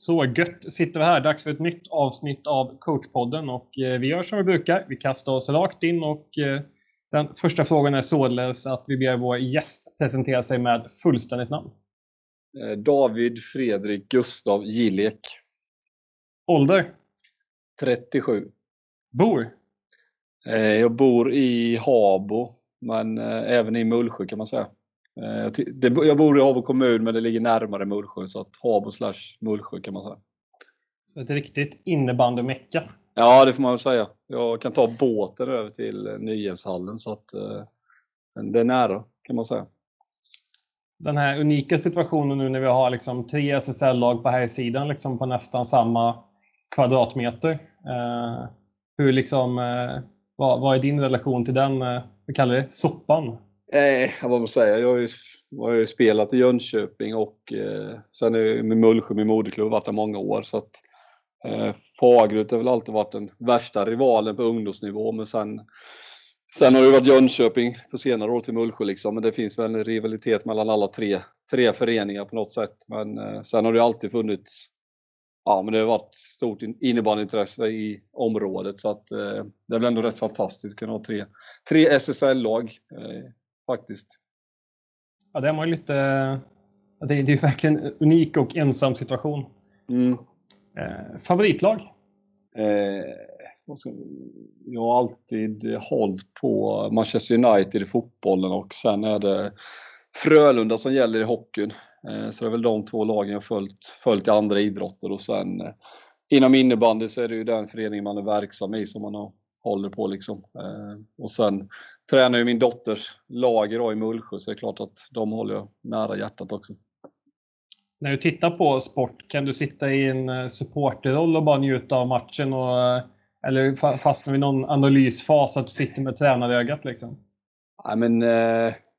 Så gött sitter vi här. Dags för ett nytt avsnitt av coachpodden och eh, vi gör som vi brukar. Vi kastar oss rakt in och eh, den första frågan är således att vi ber vår gäst presentera sig med fullständigt namn. Eh, David Fredrik Gustav Gillek. Ålder? 37. Bor? Jag bor i Habo, men även i Mullsjö kan man säga. Eh, jag bor i Habo kommun men det ligger närmare Mullsjö så att Habo slash Mullsjö kan man säga. Så ett riktigt innebandymecka? Ja det får man väl säga. Jag kan ta båten över till Nyhemshallen så att eh, det är nära kan man säga. Den här unika situationen nu när vi har liksom tre SSL-lag på här sidan liksom på nästan samma kvadratmeter. Eh, hur liksom, eh, vad, vad, är din relation till den, eh, vi kallar det soppan? Eh, vad man säger, jag har ju, har ju spelat i Jönköping och eh, sen är med Mullsjö, min moderklubb, varit där många år. Så att, eh, Fagerhult har väl alltid varit den värsta rivalen på ungdomsnivå men sen Sen har det varit Jönköping på senare år till Mullsjö liksom, men det finns väl en rivalitet mellan alla tre, tre föreningar på något sätt. Men eh, sen har det alltid funnits, ja men det har varit stort innebandyintresse i området så att eh, det är väl ändå rätt fantastiskt att kunna ha tre, tre SSL-lag. Eh, faktiskt. Ja, det är man ju lite... Det är, är verkligen en unik och ensam situation. Mm. Eh, favoritlag? Eh, jag har alltid hållit på Manchester United i fotbollen och sen är det Frölunda som gäller i hockeyn. Eh, så det är väl de två lagen jag följt, följt i andra idrotter och sen eh, inom innebandy så är det ju den förening man är verksam i som man har, håller på liksom. Eh, och sen tränar ju min dotters lag i Mullsjö så det är klart att de håller jag nära hjärtat också. När du tittar på sport, kan du sitta i en eh, supporterroll och bara njuta av matchen? Och, eh, eller fastnar vi i någon analysfas att du sitter med tränarögat? Liksom? Ja, men,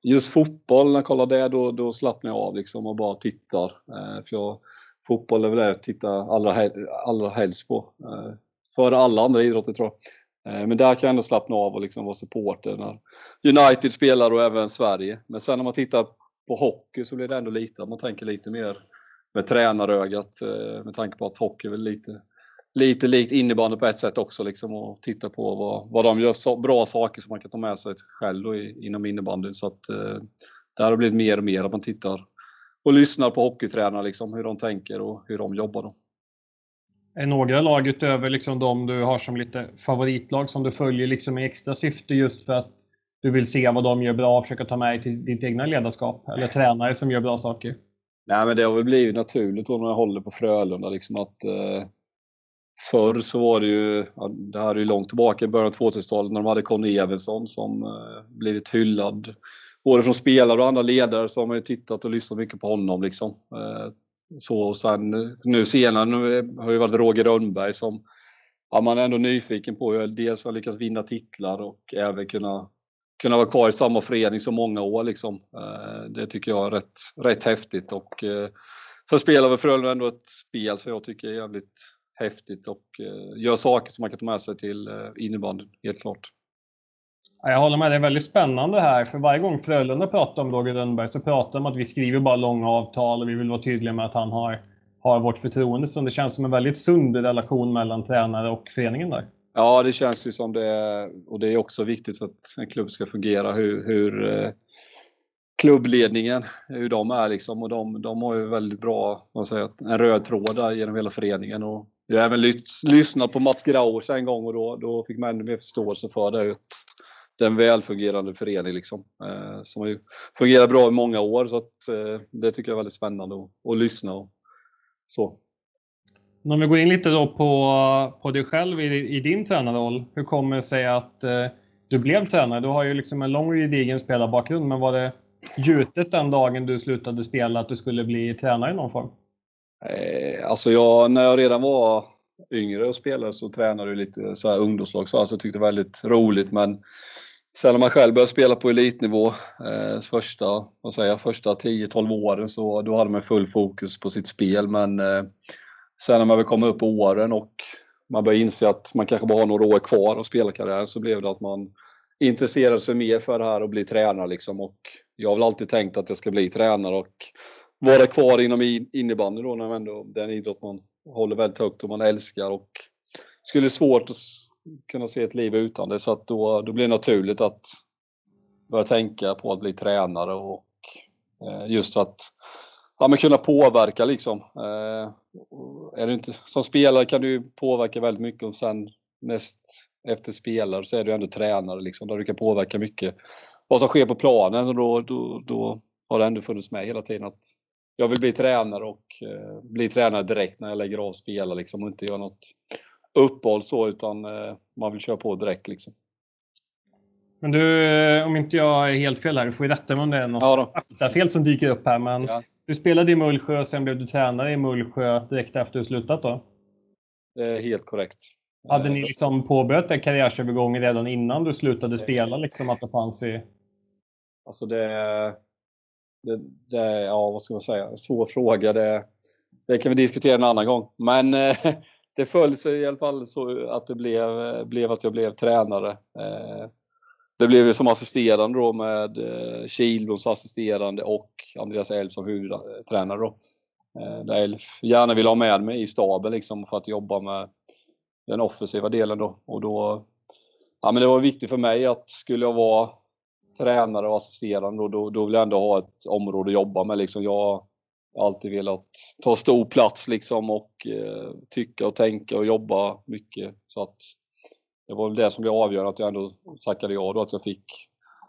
just fotboll, när jag kollar det, då, då slappnar jag av liksom och bara tittar. För jag, fotboll är väl det jag tittar allra, allra helst på. För alla andra idrotter tror jag. Eh, men där kan jag ändå slappna av och liksom vara supporter när United spelar och även Sverige. Men sen när man tittar på hockey så blir det ändå lite att man tänker lite mer med tränarögat eh, med tanke på att hockey är väl lite, lite likt innebandy på ett sätt också liksom och titta på vad, vad de gör så bra saker som man kan ta med sig själv då inom innebandyn. Så att eh, det har blivit mer och mer att man tittar och lyssnar på hockeytränare liksom hur de tänker och hur de jobbar. Då. Är några lag utöver liksom de du har som lite favoritlag som du följer liksom i extra syfte just för att du vill se vad de gör bra och försöka ta med till ditt egna ledarskap? Eller tränare som gör bra saker? Nej, men det har väl blivit naturligt då när jag håller på Frölunda. Liksom att, eh, förr så var det ju, ja, det här är ju långt tillbaka i början av 2000-talet, när de hade Conny Evensson som eh, blivit hyllad. Både från spelare och andra ledare så har man ju tittat och lyssnat mycket på honom. Liksom. Eh, så och sen eh, nu senare nu har ju varit Roger Rönnberg som ja, man är ändå nyfiken på Jag dels har lyckats vinna titlar och även kunna, kunna vara kvar i samma förening så många år. Liksom. Eh, det tycker jag är rätt, rätt häftigt och eh, så spelar väl Frölunda ändå ett spel som jag tycker är jävligt häftigt och gör saker som man kan ta med sig till innebandyn, helt klart. Jag håller med, det är väldigt spännande här. För varje gång Frölunda pratar om Roger Rönnberg så pratar de om att vi skriver bara långa avtal och vi vill vara tydliga med att han har, har vårt förtroende. Så det känns som en väldigt sund relation mellan tränare och föreningen där. Ja, det känns ju som det. Och det är också viktigt för att en klubb ska fungera. Hur, hur eh, klubbledningen, hur de är liksom. Och de, de har ju väldigt bra, vad säger, en röd tråd där genom hela föreningen. Och jag har även lyssnat på Mats Grauers en gång och då, då fick man ännu mer förståelse för det det är en välfungerande förening liksom, eh, som har fungerat bra i många år. Så att, eh, det tycker jag är väldigt spännande att, att lyssna och så. Om vi går in lite då på, på dig själv i, i din tränarroll. Hur kommer det sig att eh, du blev tränare? Du har ju liksom en lång och gedigen spelarbakgrund, men var det gjutet den dagen du slutade spela att du skulle bli tränare i någon form? Eh, alltså jag, när jag redan var yngre och spelade så tränade jag lite så här ungdomslag så alltså, jag tyckte det var väldigt roligt. Men Sen när man själv började spela på elitnivå, eh, första, vad säger jag, första 10-12 åren så då hade man full fokus på sitt spel. Men eh, sen när man väl kom upp på åren och man började inse att man kanske bara har några år kvar av spelarkarriären så blev det att man intresserade sig mer för det här och bli tränare liksom. Och jag har väl alltid tänkt att jag ska bli tränare och vara kvar inom innebandy då, när man ändå, det är en idrott man håller väldigt högt och man älskar och skulle svårt att kunna se ett liv utan det så att då, då blir det naturligt att börja tänka på att bli tränare och eh, just att ja, men kunna påverka liksom. Eh, är det inte, som spelare kan du påverka väldigt mycket och sen näst efter spelare så är du ändå tränare liksom, där du kan påverka mycket vad som sker på planen och då, då, då har det ändå funnits med hela tiden att jag vill bli tränare och eh, bli tränare direkt när jag lägger av spela liksom och inte göra något uppehåll så utan eh, man vill köra på direkt liksom. Men du, eh, om inte jag är helt fel här, du får ju rätta mig om det är något ja faktafel som dyker upp här. Men ja. du spelade i Mullsjö och sen blev du tränare i Mullsjö direkt efter du slutat då? Det är helt korrekt. Hade ni liksom påbörjat en karriärsövergång redan innan du slutade spela? Liksom att det fanns i... Alltså det, det, det ja vad ska man säga, svår fråga. Det, det kan vi diskutera en annan gång. Men eh, det föll sig i alla fall så att det blev, blev att jag blev tränare. Eh, det blev ju som assisterande då med eh, Kilbloms assisterande och Andreas Elf som huvudtränare då. Eh, där Elf gärna ville ha med mig i staben liksom för att jobba med den offensiva delen då. Och då ja, men det var viktigt för mig att skulle jag vara tränare och assisterande då, då, då vill jag ändå ha ett område att jobba med. Liksom jag har alltid velat ta stor plats liksom och eh, tycka och tänka och jobba mycket. Så att det var väl det som blev avgörande att jag ändå tackade ja då, att jag fick,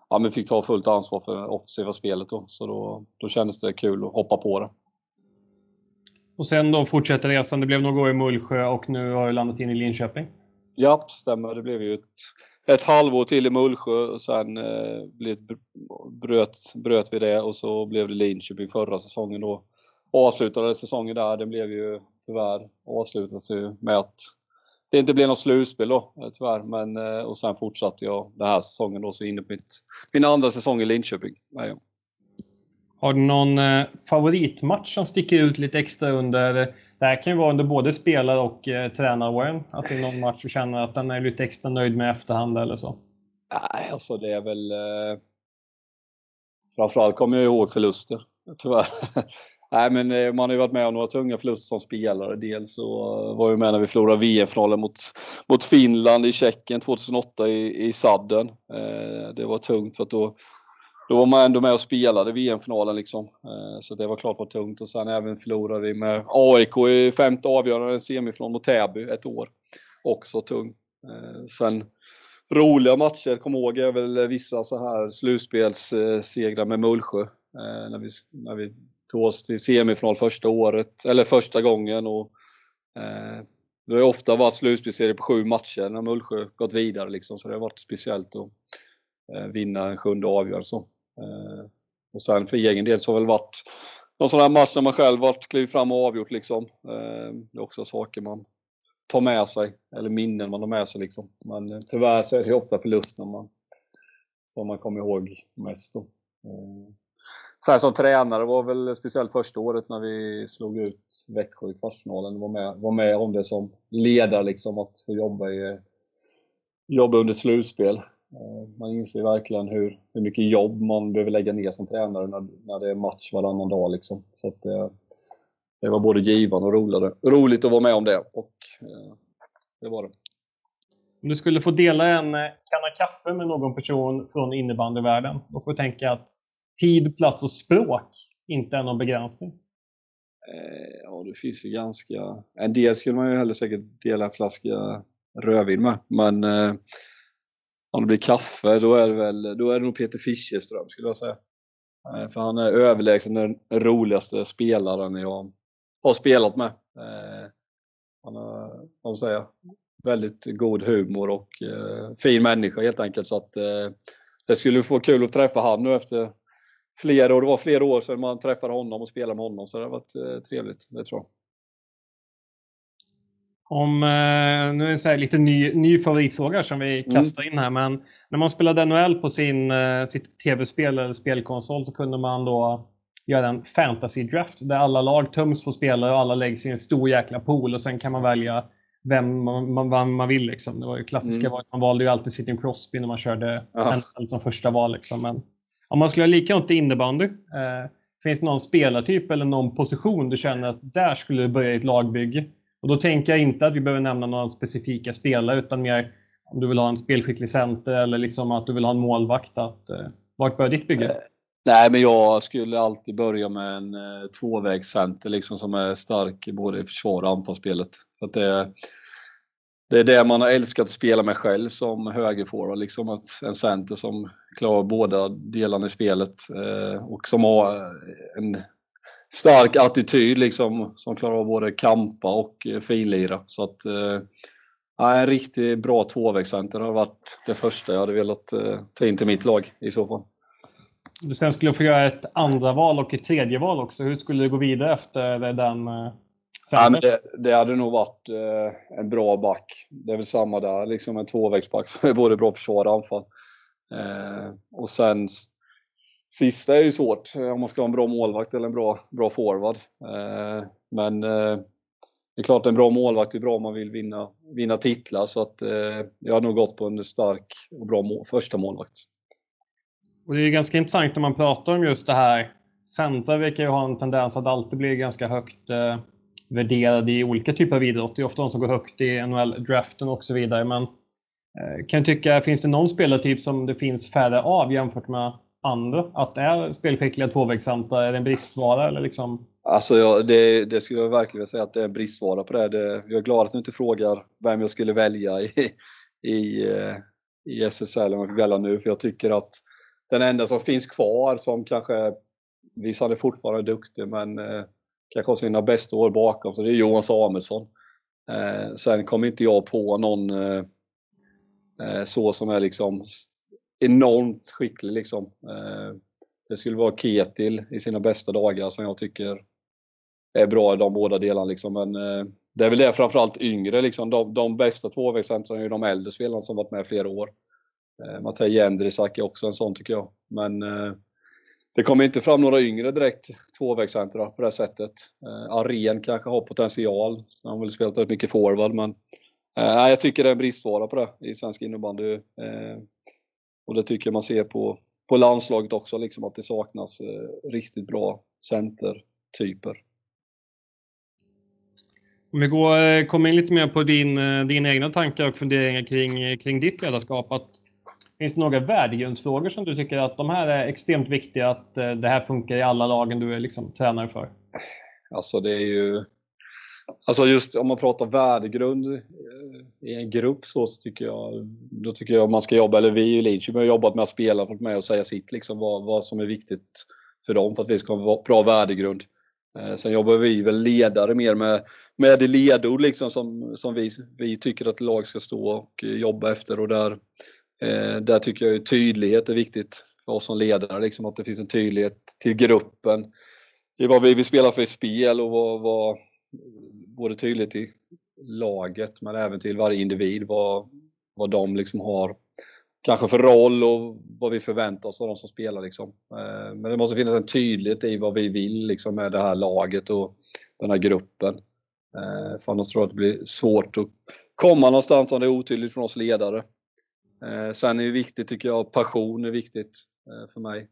ja, men fick ta fullt ansvar för det offensiva spelet då. Så då, då kändes det kul att hoppa på det. Och sen då fortsätter resan. Det blev några år i Mullsjö och nu har du landat in i Linköping. Ja, stämmer. Det blev ju ett, ett halvår till i Mullsjö och sen eh, blev, bröt, bröt vi det och så blev det Linköping förra säsongen då. Avslutade säsongen där, den blev ju tyvärr avslutades ju med att det inte blev något slutspel då eh, tyvärr. Men, eh, och sen fortsatte jag den här säsongen då, så inne på mitt, min andra säsong i Linköping. Ja. Har du någon eh, favoritmatch som sticker ut lite extra under... Det här kan ju vara under både spelare och eh, tränaråren. Att det är någon match du känner att den är lite extra nöjd med i efterhand eller så? Nej, alltså det är väl... Eh, framförallt kommer jag ihåg förluster, tyvärr. Nej, men eh, man har ju varit med om några tunga förluster som spelare. Dels så eh, var jag med när vi förlorade VM-finalen mot, mot Finland i Tjeckien 2008 i, i Sadden. Eh, det var tungt för att då, då var man ändå med och spelade VM-finalen liksom. Eh, så det var klart var tungt och sen även förlorade vi med AIK i femte avgörande semifinal mot Täby ett år. Också tung. Eh, sen roliga matcher, kom ihåg, är väl vissa så här slutspelssegrar med Mullsjö. Eh, när, vi, när vi tog oss till semifinal första året, eller första gången och det har ofta varit slutspelsserie på sju matcher när Mullsjö gått vidare liksom, så det har varit speciellt att vinna en sjunde avgörande. Eh, och sen för egen del så har det väl varit någon sån här match när man själv varit klivit fram och avgjort liksom. Eh, det är också saker man tar med sig, eller minnen man har med sig liksom. Men eh, tyvärr så är det ofta förlusten man, som man kommer ihåg mest då. Så här som tränare var väl speciellt första året när vi slog ut Växjö i kvartsfinalen. Var med, var med om det som ledare liksom, att få jobba, i, jobba under slutspel. Eh, man inser verkligen hur, hur mycket jobb man behöver lägga ner som tränare när, när det är match varannan dag. Liksom. Så att det, det var både givande och roligare. roligt att vara med om det. Och, eh, det var det. Om du skulle få dela en eh, kanna kaffe med någon person från innebandyvärlden, då får du tänka att tid, plats och språk inte är någon begränsning? Eh, ja, det finns ju ganska... En del skulle man ju hellre säkert dela en flaska rödvin med, men eh, om det blir kaffe då är det väl då är det nog Peter Fischerström skulle jag säga. Eh, för han är överlägsen den roligaste spelaren jag har spelat med. Eh, han har, vad säga, väldigt god humor och eh, fin människa helt enkelt så att det skulle få kul att träffa han nu efter flera år. Det var flera år sedan man träffade honom och spelade med honom så det har varit trevligt, det tror jag. Om, eh, nu är det så lite ny, ny favoritfråga som vi mm. kastar in här, men när man spelade NHL på sin, eh, sitt tv-spel eller spelkonsol så kunde man då göra en fantasy draft där alla lag töms på spelare och alla läggs i en stor jäkla pool och sen kan man välja vem man, man, man vill. Liksom. Det var ju klassiska mm. Man valde ju alltid Sidney Crosby när man körde NHL som första val. Liksom. Men om man skulle ha likadant i innebandy. Eh, Finns det någon spelartyp eller någon position du känner att där skulle du börja ett lagbygge? Och då tänker jag inte att vi behöver nämna några specifika spelare utan mer om du vill ha en spelskicklig center eller liksom att du vill ha en målvakt. Att, eh, vart börjar ditt bygge? Eh, nej, men jag skulle alltid börja med en eh, tvåvägscenter liksom, som är stark både i försvar och anfallsspelet. För att det, det är det man har älskat att spela med själv som högerforward. Liksom att en center som klarar båda delarna i spelet eh, och som har eh, en stark attityd liksom, som klarar av både kampa och eh, finlira. Så att eh, en riktigt bra tvåvägscenter har varit det första jag hade velat eh, ta in till mitt lag i så fall. Du sen skulle få göra ett andra val och ett tredje val också. Hur skulle du gå vidare efter den eh, Ja, det, det, hade nog varit eh, en bra back. Det är väl samma där, liksom en tvåvägsback som är både bra försvar och anfall. Eh, och sen sista är ju svårt eh, om man ska ha en bra målvakt eller en bra, bra forward. Eh, men eh, det är klart en bra målvakt är bra om man vill vinna, vinna titlar så att eh, jag har nog gått på en stark och bra må första målvakt. Och det är ganska intressant när man pratar om just det här. Centra verkar ju ha en tendens att alltid bli ganska högt eh, värderade i olika typer av idrott. Det är ofta de som går högt i NHL-draften och så vidare. Men eh, kan jag tycka, finns det någon spelartyp som det finns färre av jämfört med andra? Att är spelskickliga tvåvägscentra, är det en bristvara eller liksom? Alltså ja, det, det, skulle jag verkligen säga att det är en bristvara på det. det. Jag är glad att du inte frågar vem jag skulle välja i, i, eh, i SSL om jag fick välja nu, för jag tycker att den enda som finns kvar som kanske, visst han är fortfarande duktig, men eh, kanske har sina bästa år bakom sig, det är Johan Samuelsson. Eh, sen kommer inte jag på någon eh, eh så som är liksom enormt skicklig liksom. Eh, det skulle vara Ketil i sina bästa dagar som jag tycker är bra i de båda delarna liksom. Men eh, det är väl det framförallt yngre liksom. De, de bästa tvåvägscentrarna är ju de äldre spelarna som varit med flera år. Eh, Matej Jendrisak är också en sån tycker jag. Men det kommer inte fram några yngre direkt tvåvägscentra på det sättet. Eh, Aren kanske har potential. Han har väl spelat rätt mycket forward men eh, jag tycker det är en bristvara på det i svensk innebandy. Eh, och det tycker jag man ser på, på landslaget också, liksom att det saknas eh, riktigt bra centertyper. Om vi går, eh, kommer in lite mer på din, eh, dina egna tankar och funderingar kring, kring ditt ledarskap. Att Finns det några värdegrundsfrågor som du tycker att de här är extremt viktiga, att eh, det här funkar i alla lagen du är liksom tränare för? Alltså det är ju... Alltså just om man pratar värdegrund eh, i en grupp så, så tycker jag, då tycker jag man ska jobba, eller vi i Linköping har jobbat med att spela, folk med och säga sitt liksom, vad, vad som är viktigt för dem för att vi ska ha en bra värdegrund. Eh, sen jobbar vi väl ledare mer med, med det ledord liksom som, som vi, vi tycker att lag ska stå och jobba efter och där Eh, där tycker jag tydlighet är viktigt för oss som ledare, liksom att det finns en tydlighet till gruppen i vad vi vill spela för spel och vad, vad både tydligt till laget men även till varje individ vad, vad de liksom har kanske för roll och vad vi förväntar oss av de som spelar. Liksom. Eh, men det måste finnas en tydlighet i vad vi vill liksom, med det här laget och den här gruppen. Eh, för annars tror jag att det blir svårt att komma någonstans om det är otydligt från oss ledare. Eh, sen är det viktigt, tycker jag, passion är viktigt för mig.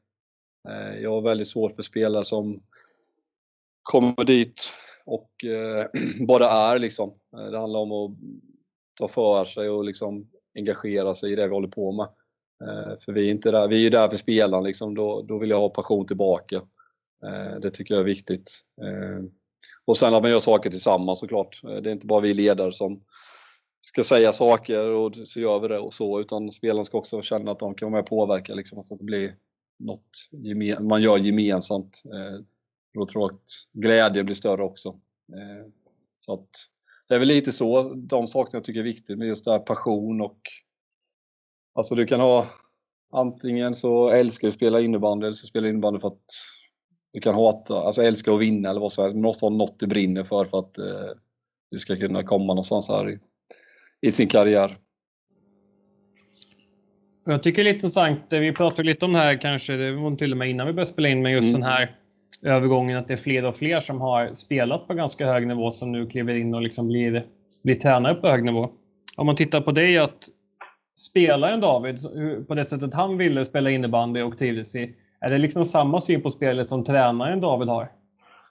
Jag har väldigt svårt för spelare som kommer dit och eh, bara är liksom. Eh, det handlar om att ta för sig och liksom engagera sig i det vi håller på med. Eh, för vi är inte där, vi är där för spelaren liksom, då, då vill jag ha passion tillbaka. Det tycker jag är viktigt. Och sen att man gör saker tillsammans såklart. Det är inte bara vi ledare som ska säga saker och så gör vi det och så, utan spelarna ska också känna att de kan vara med och påverka liksom, så att det blir något man gör gemensamt. Eh, då tror jag att glädjen blir större också. Eh, så att det är väl lite så, de sakerna jag tycker är viktigt med just det här passion och Alltså du kan ha antingen så älskar du att spela innebandy eller så spelar du innebandy för att du kan hata, alltså älska att vinna eller vad som helst. Du måste ha något du brinner för för att eh, du ska kunna komma någonstans här i sin karriär. Jag tycker det är intressant, vi pratade lite om det här kanske, det var till och med innan vi började spela in, men just mm. den här övergången att det är fler och fler som har spelat på ganska hög nivå som nu kliver in och liksom blir, blir tränare på hög nivå. Om man tittar på dig, att spelaren David, på det sättet han ville spela innebandy och trivdes i, Är det liksom samma syn på spelet som tränaren David har?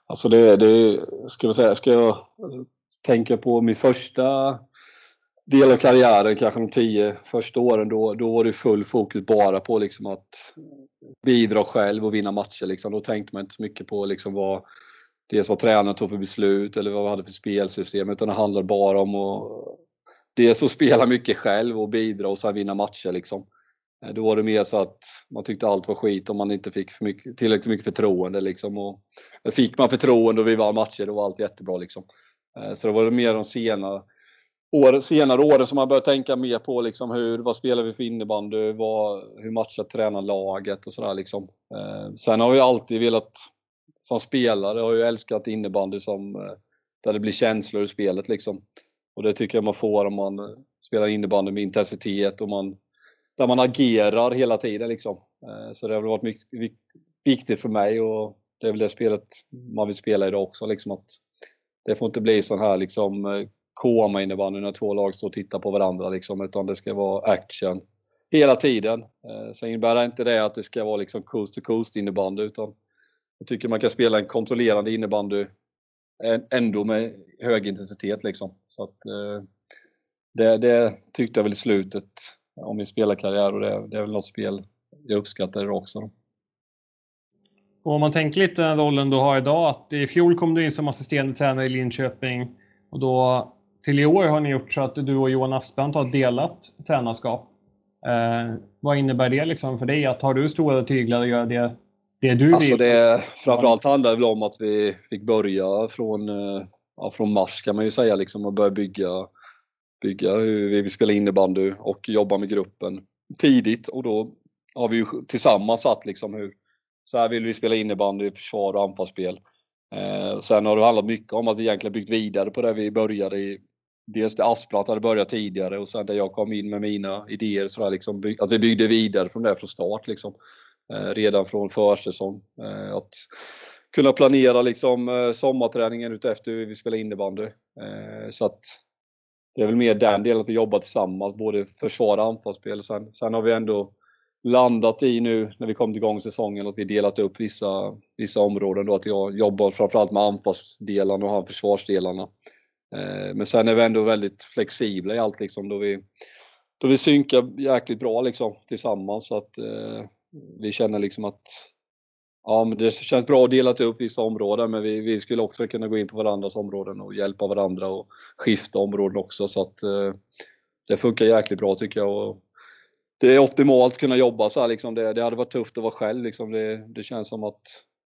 Alltså det, det ska, jag säga, ska jag tänka på min första del av karriären, kanske de tio första åren, då, då var det full fokus bara på liksom att bidra själv och vinna matcher. Liksom. Då tänkte man inte så mycket på liksom vad, dels vad tränaren tog för beslut eller vad vi hade för spelsystem, utan det handlade bara om att dels att spela mycket själv och bidra och sen vinna matcher. Liksom. Eh, då var det mer så att man tyckte allt var skit om man inte fick för mycket, tillräckligt mycket förtroende. Liksom. Och, fick man förtroende och vi vann matcher, då var allt jättebra. Liksom. Eh, så det var mer de senare år, senare åren som man börjar tänka mer på liksom hur, vad spelar vi för innebandy, vad, hur matchar tränarlaget och sådär. Liksom. Eh, sen har vi alltid velat, som spelare, har jag älskat innebandy som, eh, där det blir känslor i spelet. Liksom. Och det tycker jag man får om man spelar innebandy med intensitet och man där man agerar hela tiden liksom. Eh, så det har varit mycket viktigt för mig och det är väl det spelet man vill spela idag också liksom att det får inte bli sån här liksom eh, koma innebandy när två lag står och tittar på varandra liksom utan det ska vara action hela tiden. Eh, sen innebär det inte det att det ska vara liksom coast to coast innebandy utan jag tycker man kan spela en kontrollerande innebandy ändå med hög intensitet liksom. Så att eh, det, det tyckte jag väl i slutet om min spelarkarriär och det, det är väl något spel jag uppskattar också. Då. Och om man tänker lite den rollen du har idag, att i fjol kom du in som assisterande tränare i Linköping och då till i år har ni gjort så att du och Johan Aspbrand har delat tränarskap. Eh, vad innebär det liksom för dig? Att har du stora tyglar att göra det, det du alltså vill? Det, framförallt handlar det väl om att vi fick börja från, eh, ja, från mars kan man ju säga liksom och börja bygga bygga hur vi vill spela innebandy och jobba med gruppen tidigt och då har vi ju tillsammans satt liksom hur så här vill vi spela innebandy, försvar och anfallsspel. Eh, sen har det handlat mycket om att vi egentligen byggt vidare på det vi började i. Dels det Asplat hade börjat tidigare och sen där jag kom in med mina idéer så där liksom, att vi byggde vidare från det från start liksom. Eh, redan från försäsong. Eh, att kunna planera liksom eh, sommarträningen utefter hur vi spelar innebandy. Eh, så att det är väl mer den delen att vi jobbar tillsammans, både försvar och anfallsspel. Sen, sen har vi ändå landat i nu när vi kom igång säsongen att vi delat upp vissa, vissa områden då att jag jobbar framförallt med anfallsdelarna och han försvarsdelarna. Eh, men sen är vi ändå väldigt flexibla i allt liksom då vi, då vi synkar jäkligt bra liksom tillsammans så att eh, vi känner liksom att Ja, men det känns bra att dela upp vissa områden men vi, vi skulle också kunna gå in på varandras områden och hjälpa varandra och skifta områden också så att eh, det funkar jäkligt bra tycker jag. Och det är optimalt att kunna jobba så här liksom. Det, det hade varit tufft att vara själv liksom. Det, det känns som att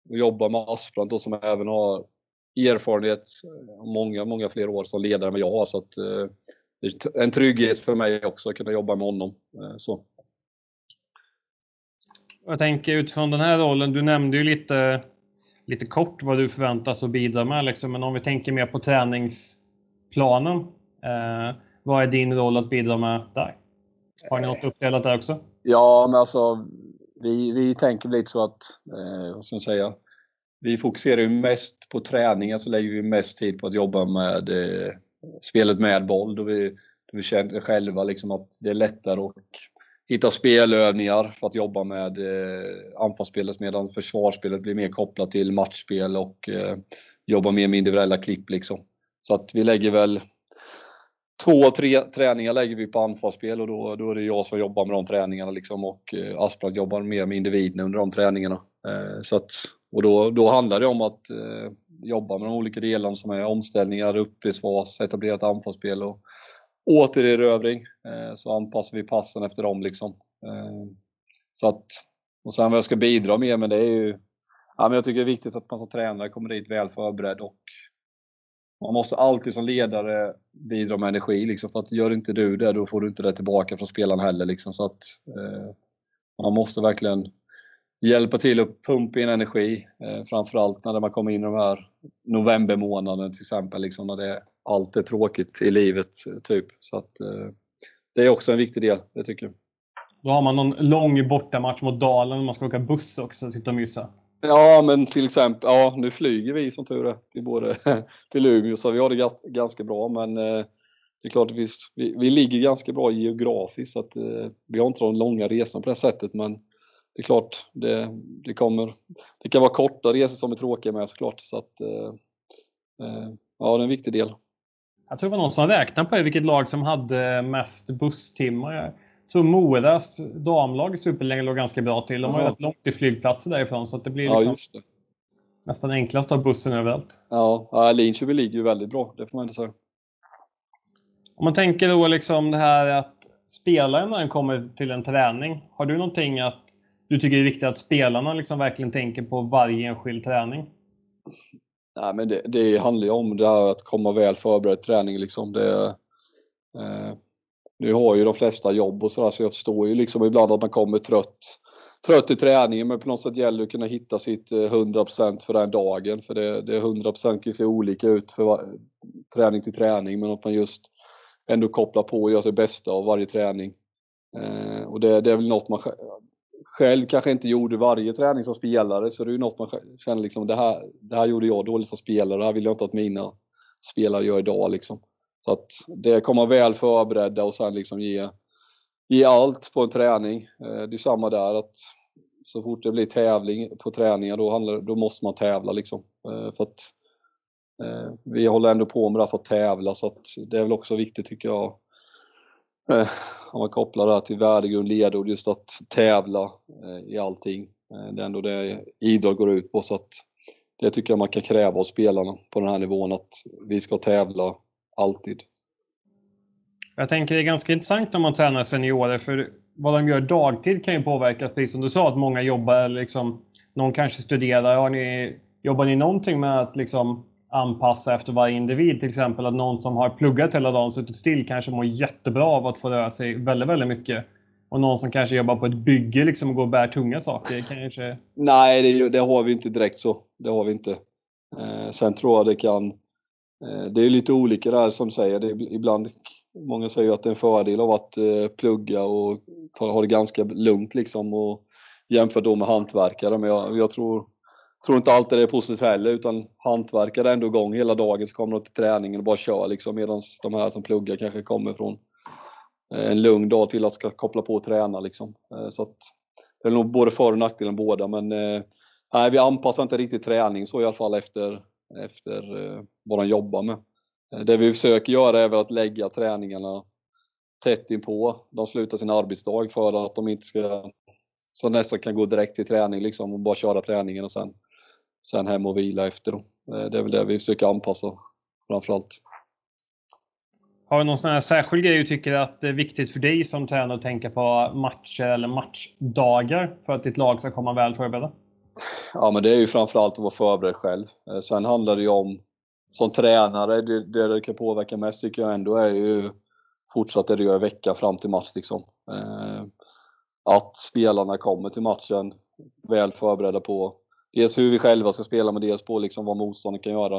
jobba med Asprand som även har erfarenhet eh, många, många fler år som ledare än vad jag har så att eh, det är en trygghet för mig också att kunna jobba med honom. Eh, så. Jag tänker utifrån den här rollen, du nämnde ju lite, lite kort vad du förväntas att bidra med, liksom, men om vi tänker mer på träningsplanen. Eh, vad är din roll att bidra med där? Har ni något uppdelat där också? Ja, men alltså vi, vi tänker lite så att, eh, vad ska jag säga, vi fokuserar ju mest på träningen så lägger vi mest tid på att jobba med eh, spelet med boll då vi, då vi känner själva liksom att det är lättare att hitta spelövningar för att jobba med eh, anfallsspelet medan försvarsspelet blir mer kopplat till matchspel och eh, jobba mer med individuella klipp liksom. Så att vi lägger väl två, tre träningar lägger vi på anfallsspel och då, då är det jag som jobbar med de träningarna liksom och eh, Asplund jobbar mer med individerna under de träningarna. Eh, så att, och då, då handlar det om att eh, jobba med de olika delarna som är omställningar, uppspelsfas, etablerat anfallsspel och återerövring eh, så anpassar vi passen efter dem liksom. Eh, så att, och sen vad jag ska bidra med, men det är ju, ja, men jag tycker det är viktigt att man som tränare kommer dit väl förberedd och man måste alltid som ledare bidra med energi liksom, för att gör inte du det då får du inte det tillbaka från spelarna heller liksom, så att eh, man måste verkligen hjälpa till att pumpa in energi, eh, framförallt när man kommer in i de här novembermånaden till exempel, liksom, när det allt är tråkigt i livet. typ. Så att, eh, det är också en viktig del, det tycker jag. Då har man någon lång bortamatch mot Dalen man ska åka buss också och sitta och mysa. Ja, men till exempel, ja nu flyger vi som tur är till, både, till Umeå så vi har det ganska bra men eh, det är klart att vi, vi, ligger ganska bra geografiskt så att eh, vi har inte de långa resorna på det sättet men det är klart, det, det kommer. Det kan vara korta resor som är tråkiga med såklart. Så att, eh, eh ja, det är en viktig del. Jag tror det var någon som räknade på det, vilket lag som hade mest busstimmar. Tror Moras damlag i Superligan låg ganska bra till. De har ju rätt långt till flygplatser därifrån så att det blir liksom ja, det. nästan enklast att ha bussen överallt. Ja, Linköping ligger ju väldigt bra, det får man inte säga. Om man tänker då liksom det här att spelaren när den kommer till en träning. Har du någonting att du tycker det är viktigt att spelarna liksom verkligen tänker på varje enskild träning? Nej, men det, det handlar ju om det här att komma väl förberedd träning. Liksom. Det, eh, nu har ju de flesta jobb och sådär så jag förstår ju liksom ibland att man kommer trött, trött i träningen men på något sätt gäller det att kunna hitta sitt eh, 100% för den dagen. För det, det 100% kan se olika ut för träning till träning men att man just ändå kopplar på och gör sitt bästa av varje träning. Eh, och det, det, är väl något man själv kanske inte gjorde varje träning som spelare så det är ju något man känner liksom det här, det här gjorde jag dåligt som spelare, det här vill jag inte att mina spelare gör idag liksom. Så att det kommer väl förberedda och sen liksom ge, ge allt på en träning. Eh, det är samma där att så fort det blir tävling på träningar då, handlar, då måste man tävla liksom. Eh, för att eh, vi håller ändå på med det här för att tävla så att det är väl också viktigt tycker jag om man kopplar det här till värdegrund, ledord, just att tävla i allting. Det är ändå det idrott går ut på så att det tycker jag man kan kräva av spelarna på den här nivån att vi ska tävla alltid. Jag tänker det är ganska intressant när man tränar seniorer för vad de gör dagtid kan ju påverka, precis som du sa, att många jobbar liksom, någon kanske studerar. Har ni, jobbar ni någonting med att liksom anpassa efter varje individ. Till exempel att någon som har pluggat hela dagen, suttit still, kanske mår jättebra av att få röra sig väldigt, väldigt mycket. Och någon som kanske jobbar på ett bygge liksom och går och bär tunga saker. Kanske... Nej, det, det har vi inte direkt så. Det har vi inte. Eh, sen tror jag det kan... Eh, det är lite olika där som säger. Det ibland, många säger att det är en fördel av att eh, plugga och ta, ha det ganska lugnt liksom. Och jämfört då med hantverkare. Men jag, jag tror tror inte alltid det är positivt heller utan hantverkare är ändå igång hela dagen så kommer de till träningen och bara kör liksom medan de här som pluggar kanske kommer från eh, en lugn dag till att ska koppla på och träna liksom. Så att det är nog både för och nackdelen båda men nej, vi anpassar inte riktigt träning så i alla fall efter, efter eh, vad de jobbar med. Eh, det vi försöker göra är väl att lägga träningarna tätt inpå de slutar sin arbetsdag för att de inte ska så nästan kan gå direkt till träning liksom och bara köra träningen och sen sen hem och vila efter. Då. Eh, det är väl det vi försöker anpassa framförallt. Har du någon sån här särskild grej du tycker att det är viktigt för dig som tränare att tänka på matcher eller matchdagar för att ditt lag ska komma väl förberedda? Ja, men det är ju framförallt att vara förberedd själv. Eh, sen handlar det ju om som tränare, det, det, det kan påverka mest tycker jag ändå är ju fortsatt det du gör i veckan fram till match liksom. Eh, att spelarna kommer till matchen väl förberedda på dels hur vi själva ska spela, men dels på liksom vad motståndet kan göra.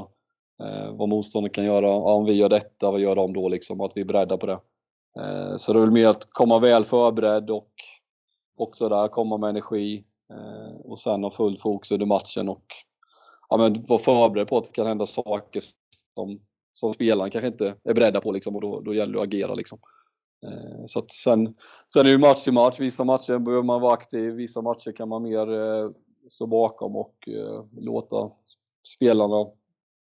Eh, vad motståndet kan göra, ja, om vi gör detta, vad gör de då liksom? Att vi är beredda på det. Så det är väl mer att komma väl förberedd och också där komma med energi Eh, och sen ha full fokus under matchen och ja, men vara förberedd på att det kan hända saker som, som spelaren kanske inte är beredda på liksom, och då, då gäller det att agera. Liksom. Eh, så att sen, sen är det ju match till match. Vissa matcher behöver man vara aktiv, vissa matcher kan man mer eh, stå bakom och eh, låta spelarna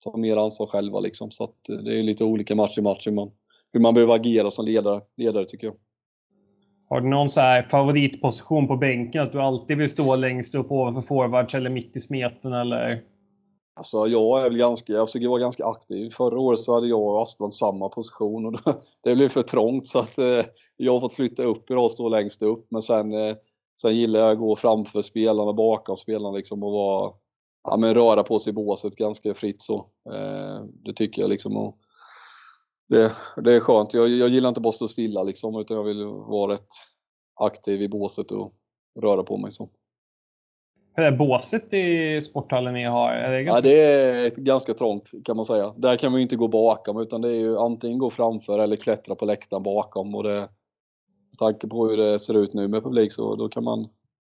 ta mer ansvar själva. Liksom. Så att, eh, det är lite olika match i match hur man, hur man behöver agera som ledare, ledare tycker jag. Har du någon så här favoritposition på bänken? Att du alltid vill stå längst upp ovanför forwards eller mitt i smeten eller? Alltså jag är väl ganska, jag försöker vara ganska aktiv. Förra året så hade jag och Asplund samma position och det blev för trångt så att eh, jag har fått flytta upp idag och stå längst upp. Men sen eh, Sen gillar jag att gå framför spelarna, bakom spelarna liksom och vara, ja, men röra på sig i båset ganska fritt så. Eh, det tycker jag liksom. Och det, det är skönt. Jag, jag gillar inte bara att stå stilla liksom utan jag vill vara rätt aktiv i båset och röra på mig så. Hur är båset i sporthallen ni har? Är det, ganska... ja, det är ganska trångt kan man säga. Där kan man ju inte gå bakom utan det är ju antingen gå framför eller klättra på läktaren bakom. Och det, tanke på hur det ser ut nu med publik så då kan man,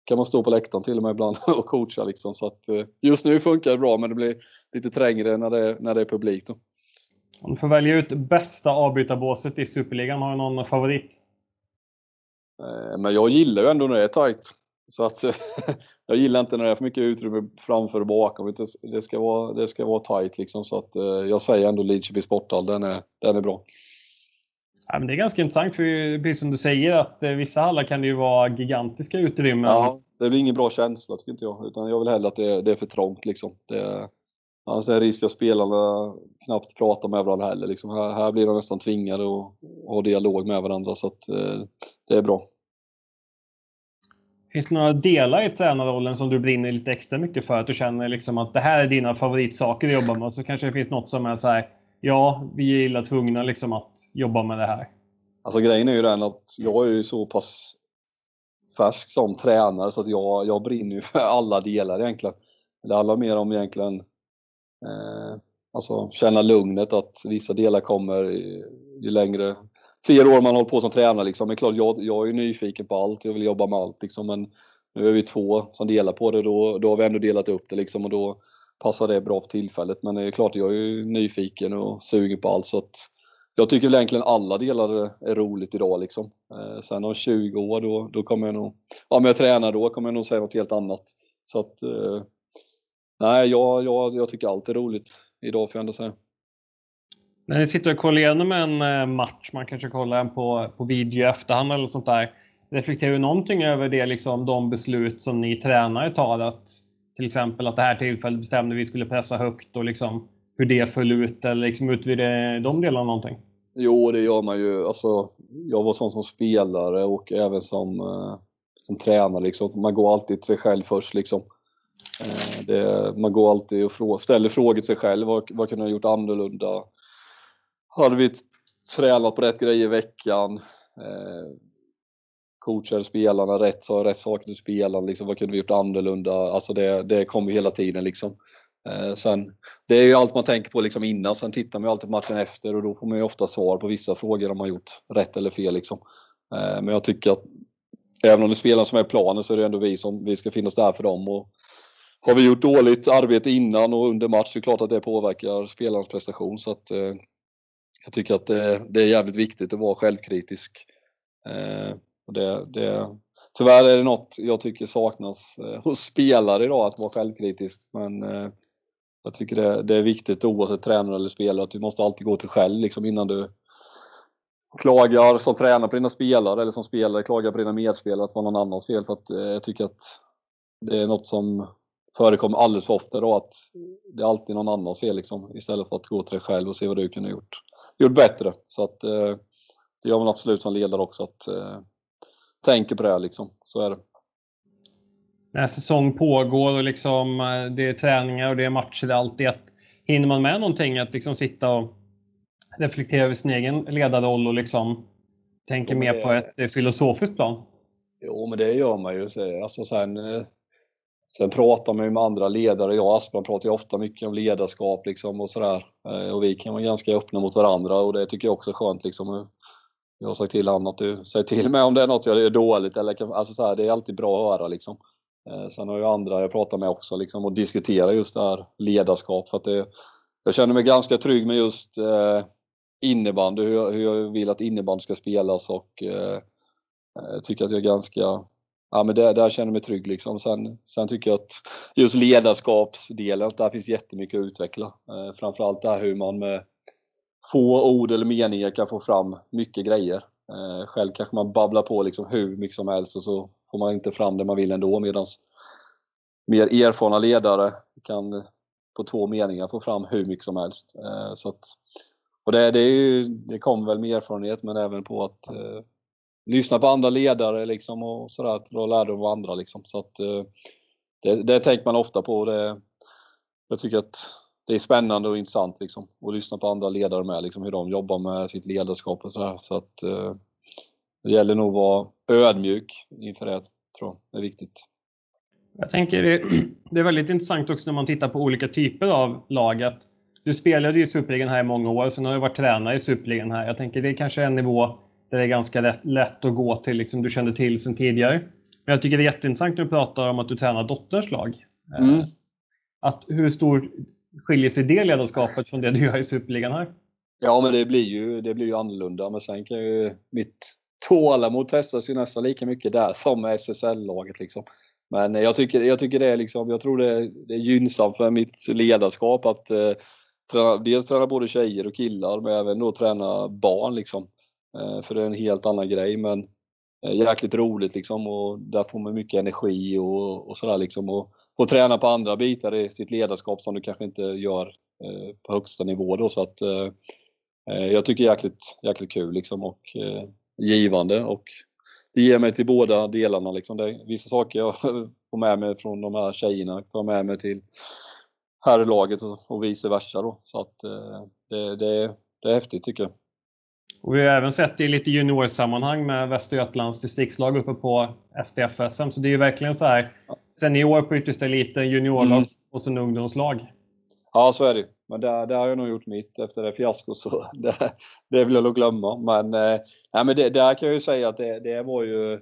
kan man stå på läktaren till och med ibland och coacha liksom. Så att eh, just nu funkar det bra men det blir lite trängre när det, när det är publik då. Om du får välja ut bästa avbytarbåset i Superligan, har du någon favorit? Eh, men jag gillar ju ändå när det är tajt. Så att jag gillar inte när det är för mycket utrymme framför och bakom. Det ska vara, det ska vara tight liksom. Så att jag säger ändå Lidköping Sporthall, den är, den är bra. Ja, men det är ganska intressant, för precis som du säger, att vissa hallar kan ju vara gigantiska utrymmen. Ja, det blir ingen bra känsla tycker inte jag. Utan jag vill hellre att det, det är för trångt liksom. Det, Är risk att spelarna knappt pratar med varandra heller. Liksom här, här blir de nästan tvingade att ha dialog med varandra så att eh, det är bra. Finns det några delar i tränarrollen som du brinner lite extra mycket för? Att du känner liksom att det här är dina favoritsaker att jobba med? Och så kanske det finns något som är så här, ja, vi är illa tvungna liksom att jobba med det här. Alltså grejen är ju den att jag är ju så pass färsk som tränare så att jag, jag brinner ju för alla delar egentligen. Det handlar mer om egentligen Eh, alltså känna lugnet att vissa delar kommer ju längre, fler år man håller på som tränare liksom. Men klart, jag, jag är nyfiken på allt, jag vill jobba med allt liksom. Men nu är vi två som delar på det, då, då har vi ändå delat upp det liksom och då passar det bra för tillfället. Men det är klart, jag är ju nyfiken och sugen på allt så att jag tycker väl egentligen alla delar är roligt idag liksom. Eh, sen om 20 år då, då kommer jag nog, om jag tränar då kommer jag nog säga något helt annat. Så att eh, Nej, jag, jag, jag tycker allt är roligt idag får jag ändå säga. När ni sitter och kollar igenom en eh, match, man kanske kollar en på, på video i efterhand eller sånt där. Reflekterar du någonting över det, liksom, de beslut som ni tränare tar? Att, till exempel att det här tillfället bestämde vi skulle pressa högt och liksom, hur det föll ut eller liksom, utvidga de delarna någonting? Jo, det gör man ju. Alltså, jag var sån som spelare och även som, eh, som tränare. Liksom. Man går alltid till sig själv först. Liksom. Eh, det, man går alltid och frå, ställer frågor till sig själv. Vad, vad kunde jag gjort annorlunda? Hade vi tränat på rätt grejer i veckan? Eh, coachade spelarna rätt, sa rätt saker till spelarna? Liksom, vad kunde vi gjort annorlunda? Alltså det, det kommer hela tiden liksom. Eh, sen, det är ju allt man tänker på liksom innan, sen tittar man ju alltid på matchen efter och då får man ju ofta svar på vissa frågor om man gjort rätt eller fel. Liksom. Eh, men jag tycker att även om det är spelarna som är planen så är det ändå vi som vi ska finnas där för dem. Och, har vi gjort dåligt arbete innan och under match så är det klart att det påverkar spelarens prestation. Så att, eh, jag tycker att det, det, är jävligt viktigt att vara självkritisk. Eh, och det, det, tyvärr är det något jag tycker saknas eh, hos spelare idag, att vara självkritisk. Men eh, jag tycker det, det, är viktigt oavsett tränare eller spelare att du måste alltid gå till själv liksom, innan du klagar som tränare på dina spelare eller som spelare klagar på dina medspelare att det var någon annans fel. För att, eh, jag tycker att det är något som förekommer alldeles för ofta då att det är alltid någon annans fel liksom, istället för att gå till dig själv och se vad du kunde gjort, gjort bättre. Så att eh, det gör man absolut som ledare också att eh, tänka på det liksom. Så är det. När säsong pågår och liksom eh, det är träningar och det är matcher, det är alltid att hinner man med någonting att liksom sitta och reflektera över sin egen ledarroll och liksom tänka mer på ett filosofiskt plan? Jo, men det gör man ju. Alltså sen, eh, Sen pratar man ju med andra ledare. Jag och Asplund pratar ju ofta mycket om ledarskap liksom och sådär. Eh, och vi kan vara ganska öppna mot varandra och det tycker jag också är skönt liksom. Jag har sagt till honom att du säger till mig om det är något jag gör dåligt eller alltså så här, det är alltid bra att höra liksom. Eh, sen har jag andra jag pratar med också liksom och diskuterar just det här ledarskap för att det, jag känner mig ganska trygg med just eh, innebandy, hur jag, hur jag vill att innebandy ska spelas och eh, jag tycker att jag är ganska ja, men där, där känner jag mig trygg. Liksom. Sen, sen tycker jag att just ledarskapsdelen, där finns jättemycket att utveckla. Eh, framförallt här hur man med få ord eller meningar kan få fram mycket grejer. Eh, själv kanske man babblar på liksom hur mycket som helst och så får man inte fram det man vill ändå medan mer erfarna ledare kan på två meningar få fram hur mycket som helst. Eh, så att, och det, det, är ju, det kommer väl med erfarenhet men även på att eh, lyssna på andra ledare liksom och sådär, dra lärdom av andra liksom. Så att eh, det, det tänker man ofta på. Det, jag tycker att det är spännande och intressant liksom att lyssna på andra ledare med, liksom hur de jobbar med sitt ledarskap och sådär. Så att eh, det gäller nog att vara ödmjuk inför det, tror jag. Det är viktigt. Jag tänker det, det är väldigt intressant också när man tittar på olika typer av lag, att Du spelade ju i Superligan här i många år, sen har du varit tränare i Superligan här. Jag tänker det är kanske en nivå det är ganska lätt, lätt att gå till, liksom du kände till sen tidigare. Men jag tycker det är jätteintressant när du pratar om att du tränar dotterns lag. Eh, mm. Att, hur stor skiljer sig det ledarskapet från det du gör i Superligan här? Ja, men det blir ju, det blir ju annorlunda. Men sen kan ju mitt tålamod testas ju nästan lika mycket där som med SSL-laget liksom. Men jag tycker, jag tycker det är liksom, jag tror det är, det är gynnsamt för mitt ledarskap att eh, träna, dels träna både tjejer och killar men även då träna barn liksom. Eh, för det är en helt annan grej men eh, jäkligt roligt liksom och där får man mycket energi och, och sådär liksom. Och få träna på andra bitar i sitt ledarskap som du kanske inte gör eh, på högsta nivå då så att jag tycker jäkligt, jäkligt kul liksom och givande och det ger mig till båda delarna. Liksom. Det vissa saker jag får med mig från de här tjejerna tar med mig till herrlaget och, och vice versa. Då. Så att, det, det, det är häftigt tycker jag. Och vi har även sett det i lite juniorsammanhang med Västergötlands distriktslag uppe på STF-SM. Så det är ju verkligen så här senior på yttersta eliten, juniorlag mm. och sen ungdomslag. Ja, så är det Men där, där har jag nog gjort mitt efter det fiaskot, så det, det vill jag nog glömma. Men, eh, nej, men det, där kan jag ju säga att det, det var ju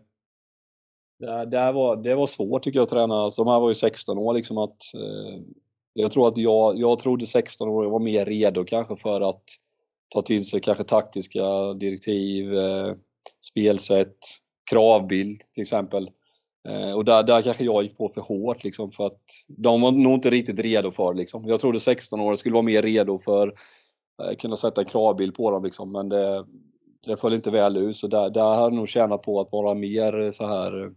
det, det, var, det var svårt tycker jag att träna. Alltså, de här var ju 16 år liksom att eh, jag tror att jag, jag trodde 16 år var mer redo kanske för att ta till sig kanske taktiska direktiv, eh, spelsätt, kravbild till exempel. Eh, och där, där kanske jag gick på för hårt liksom för att de var nog inte riktigt redo för liksom. Jag trodde 16 år skulle vara mer redo för att eh, kunna sätta en kravbild på dem liksom men det, det föll inte väl ut så där, där har jag nog tjänat på att vara mer så här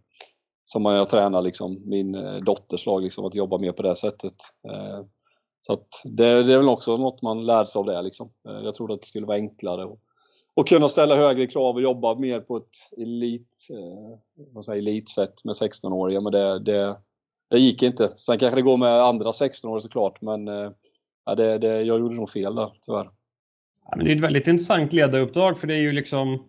som jag tränar liksom min eh, dotters lag liksom att jobba mer på det sättet. Eh, så att det, det är väl också något man lär sig av det liksom. Jag trodde att det skulle vara enklare och, och kunna ställa högre krav och jobba mer på ett elit, eh, säger, elitsätt med 16-åringar. Men det, det, det gick inte. Sen kanske det går med andra 16-åringar såklart, men eh, det, det, jag gjorde nog fel där, tyvärr. Ja, men det är ett väldigt intressant ledaruppdrag, för det är ju liksom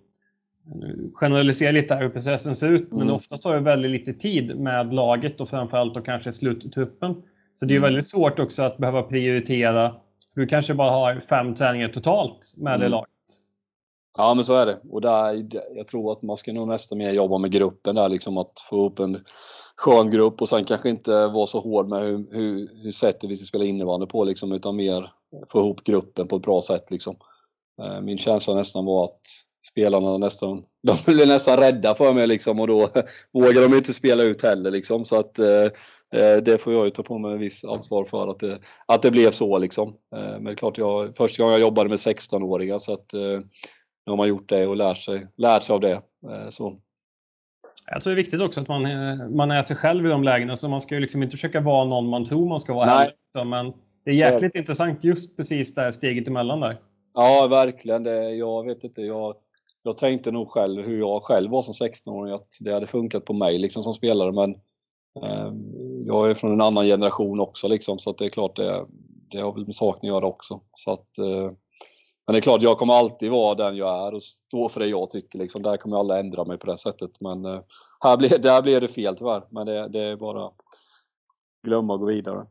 generalisera lite hur processen ser ut, mm. men oftast tar det väldigt lite tid med laget och framförallt då kanske sluttruppen. Så det är mm. väldigt svårt också att behöva prioritera. Du kanske bara har fem träningar totalt med mm. det laget. Ja men så är det. Och där, jag tror att man ska nog nästan mer jobba med gruppen där liksom att få upp en skön grupp och sen kanske inte vara så hård med hur, hur, hur sättet vi ska spela innebandy på liksom utan mer få ihop gruppen på ett bra sätt liksom. Eh, min känsla nästan var att spelarna nästan, de blev nästan rädda för mig liksom och då vågar de inte spela ut heller liksom så att Eh, det får jag ju ta på mig en viss ansvar för att det, att det blev så liksom. Eh, men det är klart, jag, första gången jag jobbade med 16-åringar så att eh, nu har man gjort det och lärt sig, lärt sig av det. Så. Jag tror det är viktigt också att man, man är sig själv i de lägena, så man ska ju liksom inte försöka vara någon man tror man ska vara. Nej. Heller, men det är jäkligt så. intressant just precis det här steget emellan där. Ja, verkligen. Det, jag vet inte, jag, jag tänkte nog själv hur jag själv var som 16-åring, att det hade funkat på mig liksom som spelare, men jag är från en annan generation också liksom, så det är klart det, det har väl med saken att göra också. Så att, eh, men det är klart, jag kommer alltid vara den jag är och stå för det jag tycker. Liksom. Där kommer jag aldrig ändra mig på det sättet. Men eh, här blir, där blir det fel tyvärr. Men det, det är bara glömma och gå vidare.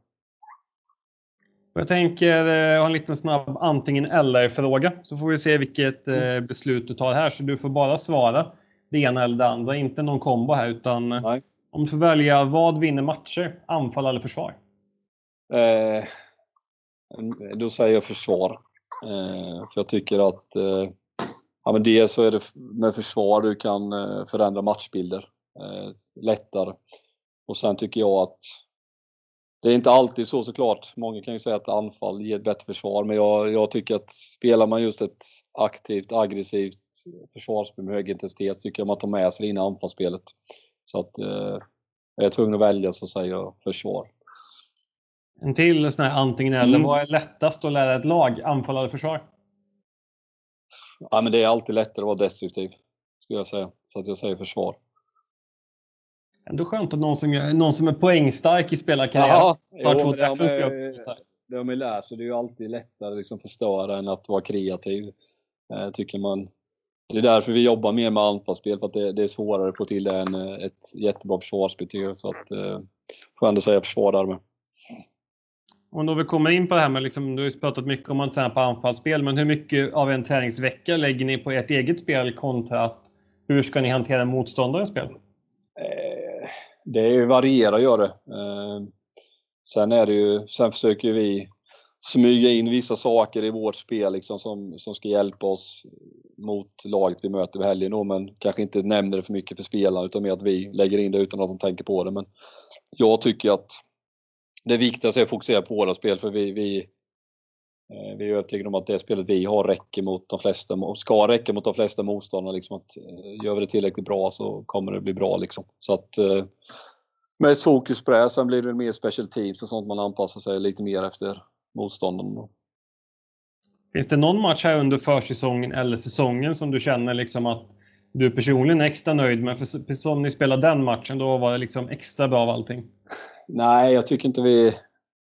Jag tänker eh, ha en liten snabb antingen eller-fråga. Så får vi se vilket beslut du tar här. Så du får bara svara det ena eller det andra. Inte någon kombo här utan Nej. Om du får välja, vad vinner matcher? Anfall eller försvar? Eh, då säger jag försvar. Eh, för jag tycker att eh, ja, men dels så är det med försvar du kan eh, förändra matchbilder eh, lättare. Och sen tycker jag att det är inte alltid så såklart. Många kan ju säga att anfall ger ett bättre försvar, men jag, jag tycker att spelar man just ett aktivt, aggressivt försvarsspel med hög intensitet tycker jag man tar med sig det in i anfallsspelet. Så att eh, jag är tvungen att välja så säger jag försvar. En till sån här antingen eller. Mm. Vad är lättast att lära ett lag? Anfall eller försvar? Ja, men det är alltid lättare att vara destruktiv, skulle jag säga. Så att jag säger försvar. Ändå skönt att någon som, någon som är poängstark i spelarkarriär ja, har två det, har man, man lärt sig. Det är ju alltid lättare att liksom förstöra än att vara kreativ. Eh, tycker man det är därför vi jobbar mer med anfallsspel, för att det, det, är svårare att få till än ett jättebra försvarsspel. Så att, eh, får ändå säga försvar där med. Om då vi kommer in på det här med, liksom, du har ju pratat mycket om att träna på anfallsspel, men hur mycket av en träningsvecka lägger ni på ert eget spel kontra att hur ska ni hantera motståndarens spel? Eh, det varierar gör det. Eh, sen är det ju, sen försöker vi smyga in vissa saker i vårt spel liksom, som, som ska hjälpa oss mot laget vi möter på helgen då, men kanske inte nämner det för mycket för spelarna utan mer att vi lägger in det utan att de tänker på det. Men jag tycker att det viktigaste är att fokusera på våra spel för vi, vi, eh, vi är övertygade om att det spelet vi har räcker mot de flesta, ska räcka mot de flesta motståndare. Liksom att, eh, gör vi det tillräckligt bra så kommer det bli bra. Liksom. Så att, med mest fokus på det. Sen blir det mer special teams och sånt man anpassar sig lite mer efter motståndaren. Finns det någon match här under försäsongen eller säsongen som du känner liksom att du personligen är extra nöjd med? För som ni spelade den matchen, då var det liksom extra bra av allting. Nej, jag tycker inte vi...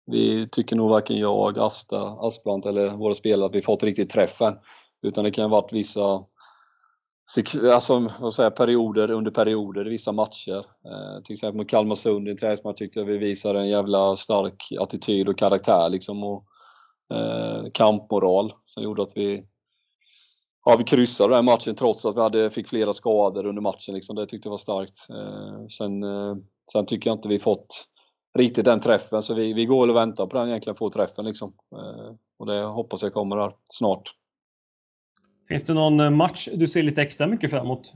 Vi tycker nog varken jag, Asta, Asplant eller våra spelare att vi fått riktigt träffen. Utan det kan ha varit vissa alltså, vad säger, perioder under perioder i vissa matcher. Eh, till exempel mot Kalmarsund i en träningsmatch tyckte jag vi visade en jävla stark attityd och karaktär liksom. Och, eh, kampmoral som gjorde att vi Ja, vi kryssade den matchen trots att vi hade, fick flera skador under matchen. Liksom. Det tyckte jag var starkt. Eh, sen, eh, sen tycker jag inte vi fått riktigt den träffen, så vi, vi går och väntar på den egentligen, få träffen liksom. Eh, och det hoppas jag kommer här snart. Finns det någon eh, match du ser lite extra mycket fram emot?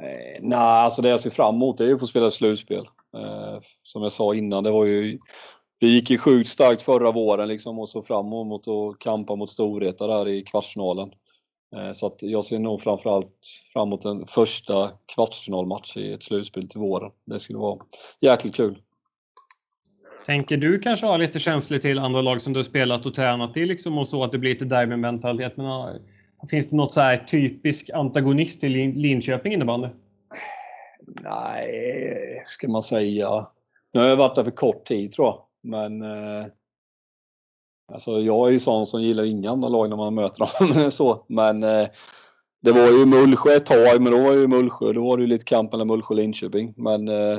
Eh, nej, alltså det jag ser fram emot är ju att få spela slutspel. Eh, som jag sa innan, det var ju det gick ju sjukt starkt förra våren liksom och så fram emot att kampa mot storheter där i kvartsfinalen. Eh, så att jag ser nog framförallt fram emot en första kvartsfinalmatch i ett slutspel till våren. Det skulle vara jäkligt kul. Tänker du kanske ha lite känslig till andra lag som du har spelat och tränat i liksom och så att det blir lite derbymentalitet? Men finns det något så här typisk antagonist i Linköping innebandy? Nej, ska man säga. Nu har jag varit där för kort tid tror jag. Men eh, alltså jag är ju sån som gillar inga andra lag när man möter dem. så. Men eh, det var ju Mullsjö ett tag, men då var ju Mullsjö, då var det ju lite kamp mellan Mullsjö och Linköping. Men eh,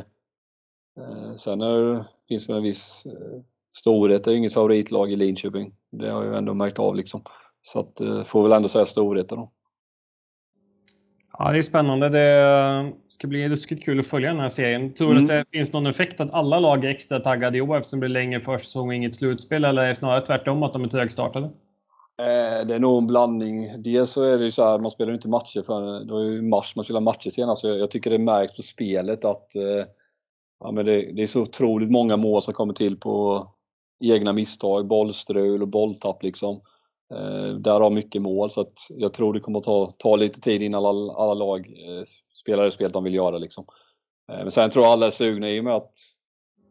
eh sen är, finns det en viss eh, storhet. Det är inget favoritlag i Linköping. Det har jag ju ändå märkt av liksom. Så att, eh, får väl ändå säga storheten då. Ja, det är spännande. Det ska bli ruskigt kul att följa den här serien. Tror du mm. att det finns någon effekt att alla lag är extra taggade i år eftersom det blir längre försäsong och inget slutspel? Eller är det snarare tvärtom att de är trögstartade? Eh, det är nog en blandning. Dels så är det ju så här, man spelar inte matcher för det var ju mars man spelade matcher senast. Jag, jag tycker det märks på spelet att eh, ja, men det, det, är så otroligt många mål som kommer till på egna misstag, bollstrul och bolltapp liksom. Eh, där har mycket mål så att jag tror det kommer att ta, ta lite tid innan alla, alla lag eh, spelar det spel de vill göra. Liksom. Eh, men sen tror jag alla är sugna i och med att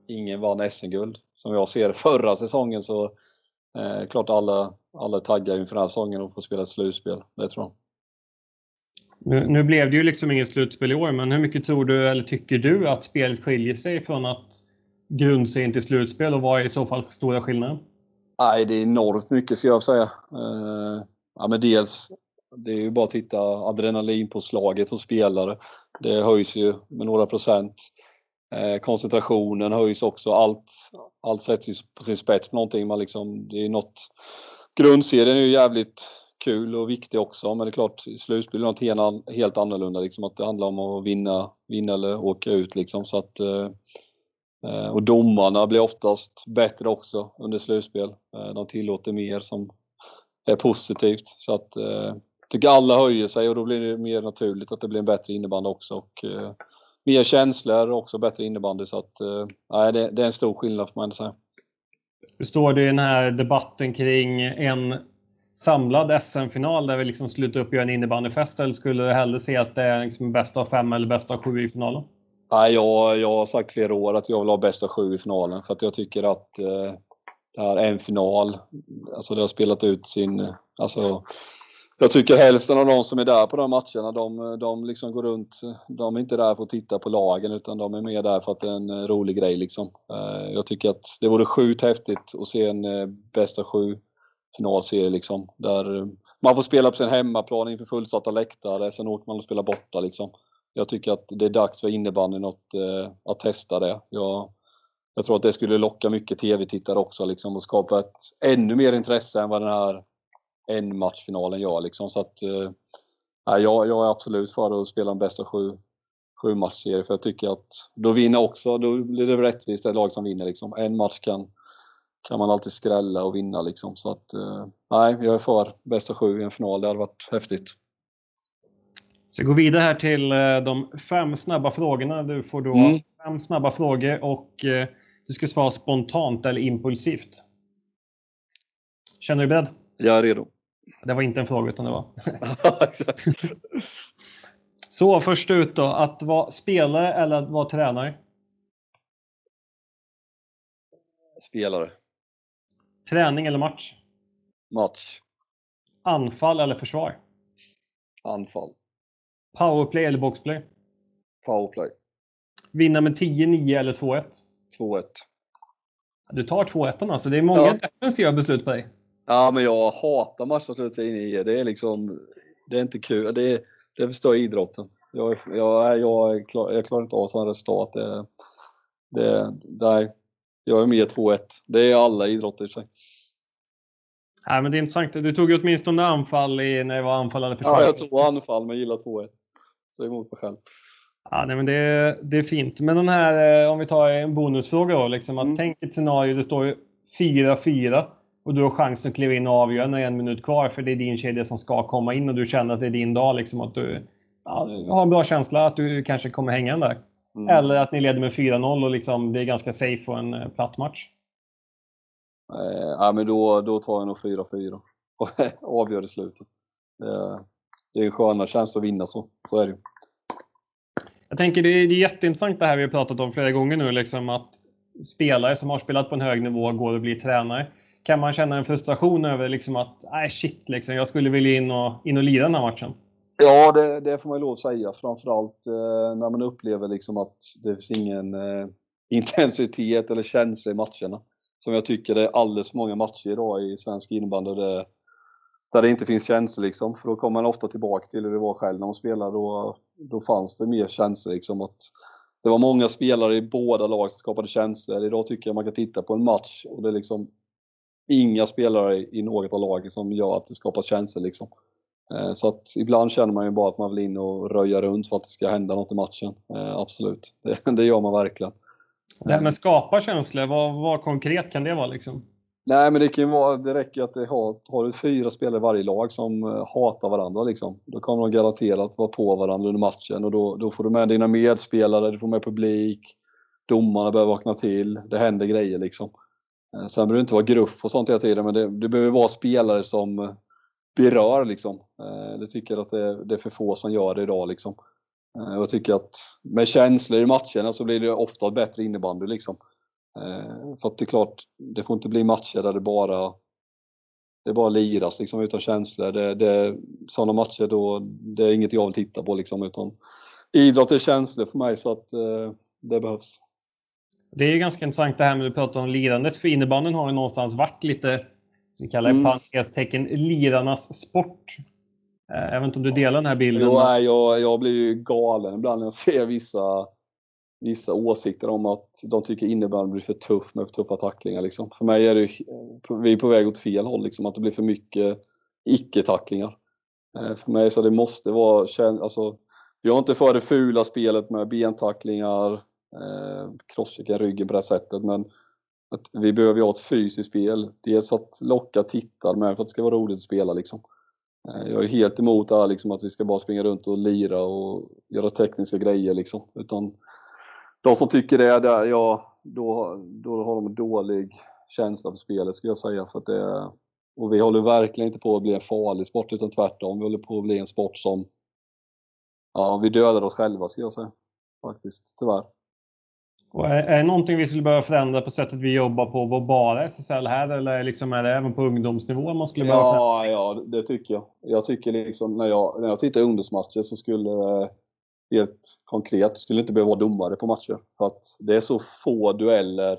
ingen vann SM-guld. Som jag ser förra säsongen så eh, klart alla, alla är taggade inför den här säsongen och får spela ett slutspel. Det tror jag. Nu, nu, blev det ju liksom inget slutspel i år, men hur mycket tror du, eller tycker du, att spelet skiljer sig från att grundserien till slutspel och vad är i så fall stora skillnaden? Nej, det är enormt mycket ska jag säga. Eh, ja, men dels, det är ju bara att titta adrenalinpåslaget hos spelare. Det höjs ju med några procent. Eh, koncentrationen höjs också. Allt, allt sätts ju på sin spets. Någonting man liksom, det är något, grundserien är ju jävligt kul och viktig också men det är klart slutspel är något helt, annorlunda liksom att det handlar om att vinna, vinna eller åka ut liksom så att Eh, Eh, och domarna blir oftast bättre också under slutspel. Eh, de tillåter mer som är positivt. Så att jag tycker alla höjer sig och då blir det mer naturligt att det blir en bättre innebandy också. Och, mer känslor och också bättre innebandy. Så att, eh, det, det är en stor skillnad får man ändå säga. Hur står det i den här debatten kring en samlad SM-final där vi liksom slutar upp och gör en innebandyfest? Eller skulle du hellre se att det är liksom bästa av fem eller bästa av sju i finalen? Nej, jag, jag har sagt flera år att jag vill ha bästa sju i finalen för att jag tycker att eh, det här är en final. Alltså det har spelat ut sin... Alltså, jag tycker hälften av de som är där på de matcherna, de, de liksom går runt. De är inte där för att titta på lagen utan de är mer där för att det är en eh, rolig grej liksom. Eh, jag tycker att det vore sjukt häftigt att se en eh, bästa sju finalserie liksom. Där man får spela på sin hemmaplan inför fullsatta läktare, sen åker man och spelar borta liksom jag tycker att det är dags för innebandyn att, eh, att testa det. Jag, jag tror att det skulle locka mycket tv-tittare också liksom, och skapa ett ännu mer intresse än vad den här en matchfinalen gör. Liksom. Så att, eh, jag, jag är absolut för att spela en bästa sju, sju matchserie för jag tycker att då vinner också, då blir det rättvist det lag som vinner. Liksom. En match kan, kan man alltid skrälla och vinna liksom. Så att, eh, nej, jag är för bästa sju i en final. Det hade varit häftigt. Så gå vidare här till eh, de fem snabba frågorna. Du får då mm. fem snabba frågor och eh, du ska svara spontant eller impulsivt. Känner du dig beredd? Jag är redo. Det var inte en fråga utan det var... Så först ut då, att vara spelare eller att vara tränare? Spelare. Träning eller match? Match. Anfall eller försvar? Anfall. Powerplay eller boxplay? Powerplay. Vinna med 10-9 eller 2-1? 2-1. Du tar 2-1 alltså. Det är många ja. defensiva beslut på dig. Ja, men jag hatar matchslut 10-9. Det är liksom... Det är inte kul. Det, är, det förstör idrotten. Jag, jag, jag, klar, jag klarar inte av sådana resultat. Det, det, nej, jag är med 2-1. Det är alla idrotter i sig. Ja, men det är intressant. Du tog ju åtminstone anfall i, när det var anfall eller försvar. Ja, jag tog anfall men gillar 2-1. Så emot mig själv. Ja, nej, men det, det är fint. Men den här, eh, om vi tar en bonusfråga då. Liksom, att mm. Tänk ett scenario, det står 4-4 och du har chansen att kliva in och avgöra när det är en minut kvar för det är din kedja som ska komma in och du känner att det är din dag. Liksom, att du, ja, du har en bra känsla att du kanske kommer hänga den där. Mm. Eller att ni leder med 4-0 och liksom, det är ganska safe och en eh, platt match. Eh, ja, men då, då tar jag nog 4-4 och avgör i slutet. Det, det är en skönare känsla att vinna så, så är det Jag tänker det är, det är jätteintressant det här vi har pratat om flera gånger nu, liksom att spelare som har spelat på en hög nivå går och blir tränare. Kan man känna en frustration över liksom att, nej shit, liksom, jag skulle vilja in och, in och lira den här matchen? Ja, det, det får man lov att säga. Framförallt eh, när man upplever liksom att det finns ingen eh, intensitet eller känsla i matcherna. Som jag tycker det är alldeles för många matcher idag i svensk innebandy där, där det inte finns känslor liksom. För då kommer man ofta tillbaka till hur det var själv när man spelade. Då, då fanns det mer känslor liksom. Att det var många spelare i båda lag som skapade känslor. Idag tycker jag man kan titta på en match och det är liksom inga spelare i något av lagen som gör att det skapas känslor liksom. Eh, så att ibland känner man ju bara att man vill in och röja runt för att det ska hända något i matchen. Eh, absolut, det, det gör man verkligen. Det här med skapa känslor, vad, vad konkret kan det vara liksom? Nej men det kan ju vara, det räcker att det har, har du fyra spelare i varje lag som eh, hatar varandra liksom. Då kommer de garanterat vara på varandra under matchen och då, då får du med dina medspelare, du får med publik, domarna behöver vakna till, det händer grejer liksom. Eh, sen behöver det inte vara gruff och sånt hela tiden men det, det behöver vara spelare som eh, berör liksom. Det tycker jag att det, det är för få som gör det idag liksom. Eh, jag tycker att med känslor i matcherna så blir det ofta bättre innebandy liksom. Eh, för att det är klart, det får inte bli matcher där det bara det bara liras liksom utan känslor. Det, det, sådana matcher då, det är inget jag vill titta på liksom utan idrott är känslor för mig så att eh, det behövs. Det är ju ganska intressant det här med att du pratar om lirandet för innebandyn har ju någonstans varit lite, vi kallar det, mm. parentestecken, lirarnas sport. Eh, jag vet inte om du delar den här bilden? Jo, nej, jag, jag blir ju galen ibland när jag ser vissa, vissa åsikter om att de tycker innebandy blir för tuff med för tuffa tacklingar. Liksom. För mig är det vi är på väg åt fel håll, liksom, att det blir för mycket icke-tacklingar. Eh, för mig så det måste vara, alltså, jag är inte för det fula spelet med bentacklingar, eh, crosschecka ryggen på det sättet, men att vi behöver ha ett fysiskt spel. Dels för att locka tittare, men för att det ska vara roligt att spela. Liksom. Eh, jag är helt emot det här, liksom, att vi ska bara springa runt och lira och göra tekniska grejer. Liksom. Utan de som tycker det, där, ja, då, då har de en dålig känsla för spelet skulle jag säga. För att det, och vi håller verkligen inte på att bli en farlig sport utan tvärtom. Vi håller på att bli en sport som ja, vi dödar oss själva skulle jag säga. Faktiskt, tyvärr. Och är, är det någonting vi skulle behöva förändra på sättet vi jobbar på, var bara SSL här eller liksom är det även på ungdomsnivå man skulle behöva Ja, ja det tycker jag. Jag tycker liksom när jag, när jag tittar ungdomsmatcher så skulle helt konkret, skulle inte behöva vara domare på matcher. För att det är så få dueller.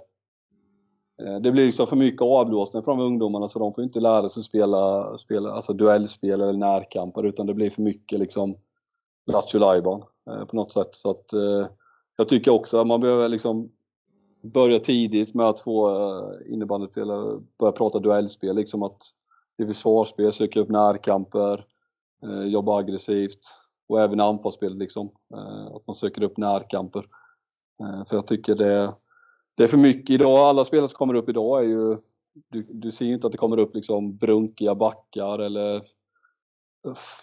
Eh, det blir liksom för mycket avblåsning från ungdomarna så de får inte lära sig spela, spela alltså duellspel eller närkamper utan det blir för mycket liksom Lattjo eh, på något sätt. Så att, eh, jag tycker också att man behöver liksom börja tidigt med att få eh, innebandyspelare innebandyspelare börja prata duellspel. Liksom att är försvarsspel, söka upp närkamper, eh, jobba aggressivt och även anfallsspel liksom. Eh, att man söker upp närkamper. För jag tycker det, det är för mycket idag. Alla spelare som kommer upp idag är ju du, du ser ju inte att det kommer upp liksom brunkiga backar eller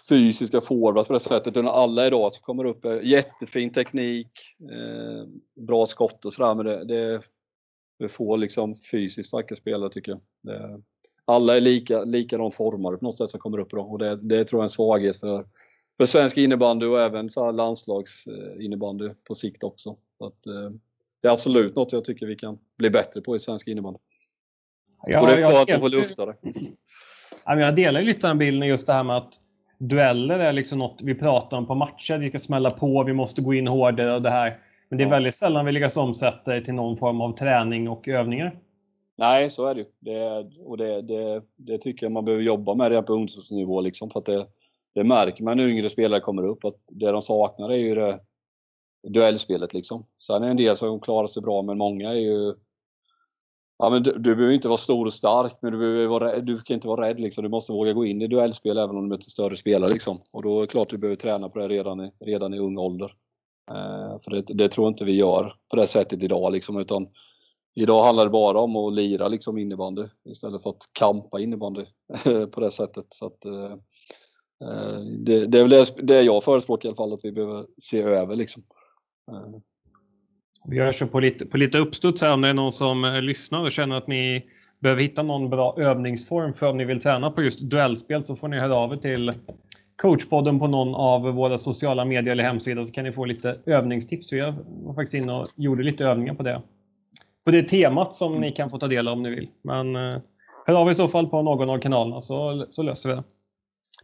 fysiska forwards på det sättet. Utan alla idag som kommer upp, jättefin teknik, eh, bra skott och sådär. Men det, det, det får liksom fysiskt starka spelare tycker jag. Det, alla är lika, likadant formade på något sätt som kommer upp idag och det, det tror jag är en svaghet för, för svensk innebandy och även så här landslagsinnebandy på sikt också. Så att, eh, det är absolut något jag tycker vi kan bli bättre på i svensk innebandy. Ja, och det är bra att de får lufta det. Jag delar lite den bilden just det här med att dueller är liksom något vi pratar om på matcher. Vi ska smälla på, vi måste gå in hårdare och det här. Men det är väldigt sällan vi lyckas omsätta det till någon form av träning och övningar. Nej, så är det ju. Det, och det, det, det, tycker jag man behöver jobba med redan på ungdomsnivå. Liksom, för att det, det märker man när yngre spelare kommer upp att det de saknar är ju det duellspelet. Liksom. Sen är det en del som klarar sig bra, men många är ju Ja, men du, du behöver inte vara stor och stark, men du, behöver vara, du kan inte vara rädd. Liksom. Du måste våga gå in i duellspel även om du möter större spelare. Liksom. Och då är det klart att du behöver träna på det redan i, redan i ung ålder. Eh, för det, det, tror inte vi gör på det sättet idag. Liksom, utan idag handlar det bara om att lira liksom, innebandy istället för att kampa innebandy på det sättet. Så att, eh, eh, det, det, är väl det, det jag förespråkar i alla fall, att vi behöver se över. Liksom. Eh, vi gör så på lite, på lite uppstuds här om det är någon som eh, lyssnar och känner att ni behöver hitta någon bra övningsform för om ni vill träna på just duellspel så får ni höra av er till coachpodden på någon av våra sociala medier eller hemsidor så kan ni få lite övningstips. Vi var faktiskt inne och gjorde lite övningar på det. På det temat som ni kan få ta del av om ni vill. Men eh, hör av er i så fall på någon av kanalerna så, så löser vi det.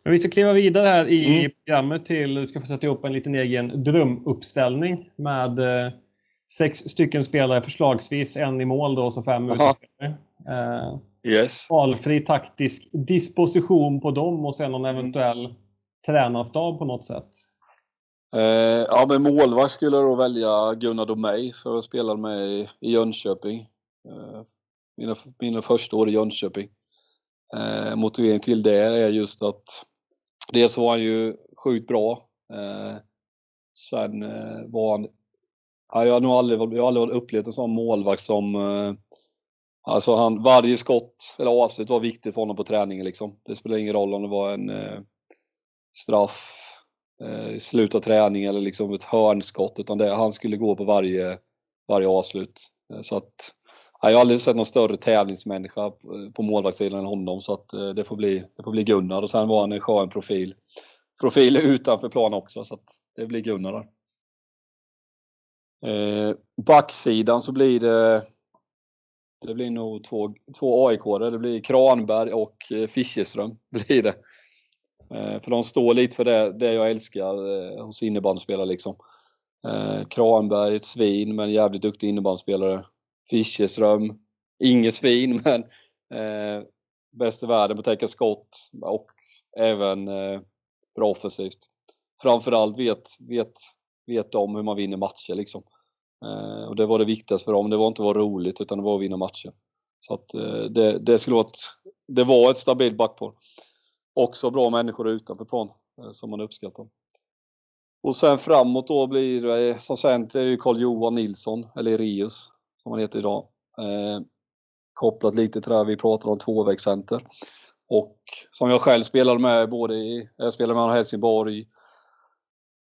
Men vi ska kliva vidare här i mm. programmet till, vi ska få sätta ihop en liten egen drömuppställning med eh, sex stycken spelare förslagsvis, en i mål då och så fem utespelare. Eh, yes. Valfri taktisk disposition på dem och sen någon eventuell tränarstab på något sätt. Eh, ja, men målvakt skulle jag då välja Gunnar Domey, för jag spelade med i, i Jönköping. Eh, mina, mina första år i Jönköping. Eh, motivering till det är just att dels var han ju sjukt bra. Eh, sen eh, var han Ja, jag har nog aldrig, jag har aldrig upplevt en sån målvakt som... Eh, alltså han, varje skott eller avslut var viktigt för honom på träningen. Liksom. Det spelar ingen roll om det var en eh, straff eh, i slutet av träning eller liksom ett hörnskott. Utan det, han skulle gå på varje, varje avslut. Eh, så att, ja, jag har aldrig sett någon större tävlingsmänniska eh, på målvaktssidan än honom. Så att eh, det, får bli, det får bli Gunnar. Och sen var han en skön profil. Profil utanför plan också. Så att det blir Gunnar där. Eh, backsidan så blir det det blir nog två, två aik Det blir Kranberg och eh, Fischerström. Blir det. Eh, för de står lite för det, det jag älskar eh, hos innebandyspelare. Liksom. Eh, Kranberg, ett svin men jävligt duktig innebandyspelare. Fischerström, inget svin men eh, bäst i världen på att täcka skott och även eh, bra offensivt. Framförallt vet, vet, vet om hur man vinner matcher liksom. Eh, och det var det viktigaste för dem. Det var inte att vara roligt utan det var att vinna matcher. Så att eh, det, det skulle vara ett, det var ett stabilt backpar. Också bra människor utanför plan eh, som man uppskattar. Och sen framåt då blir det, eh, som center är det Carl-Johan Nilsson, eller Rius som han heter idag. Eh, kopplat lite till det här vi pratade om tvåvägscenter. Och som jag själv spelade med både i, jag spelade med honom i Helsingborg,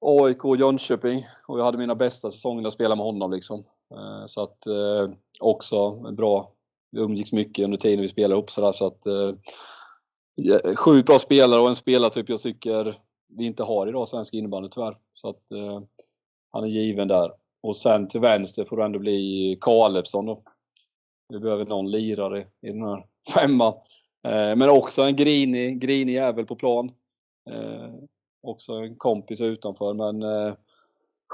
AIK och Jönköping och jag hade mina bästa säsonger att spela med honom liksom. Eh, så att eh, också bra, vi umgicks mycket under tiden vi spelade ihop sådär så att eh, sjukt bra spelare och en spelartyp jag tycker vi inte har idag svensk innebandy tyvärr. Så att han är given där. Och sen till vänster får det ändå bli Kalebsson då. Vi behöver någon lirare i den här femman. Men också en grinig, grinig jävel på plan också en kompis utanför men eh,